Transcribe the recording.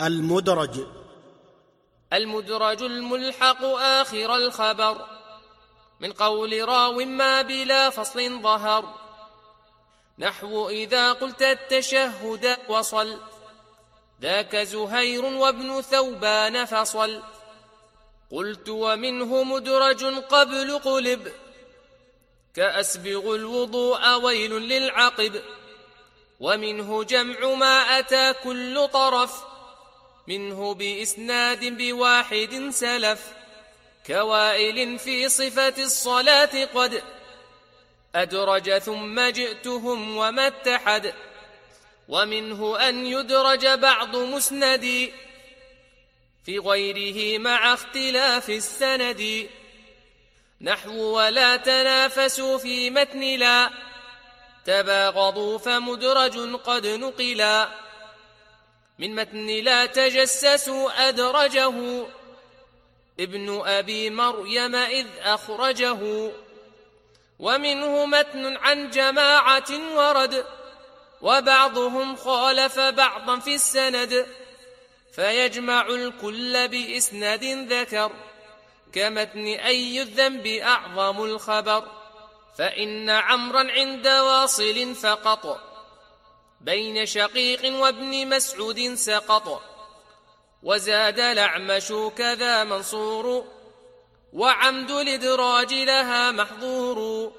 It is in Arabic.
المدرج. المدرج الملحق آخر الخبر. من قول راو ما بلا فصل ظهر. نحو إذا قلت التشهد وصل. ذاك زهير وابن ثوبان فصل. قلت ومنه مدرج قبل قلب. كأسبغ الوضوء ويل للعقب. ومنه جمع ما أتى كل طرف. منه بإسناد بواحد سلف كوائل في صفة الصلاة قد أدرج ثم جئتهم وما اتحد ومنه أن يدرج بعض مسند في غيره مع اختلاف السند. نحو ولا تنافسوا في متن لا تباغضوا فمدرج قد نقلا. من متن لا تجسسوا أدرجه. ابن أبي مريم إذ أخرجه. ومنه متن عن جماعة ورد وبعضهم خالف بعضا في السند. فيجمع الكل بإسناد ذكر كمتن أي الذنب أعظم الخبر. فإن عمرا عند واصل فقط. بين شقيق وابن مسعود سقط وزاد الأعمش كذا منصور وعمد الإدراج لها محظور.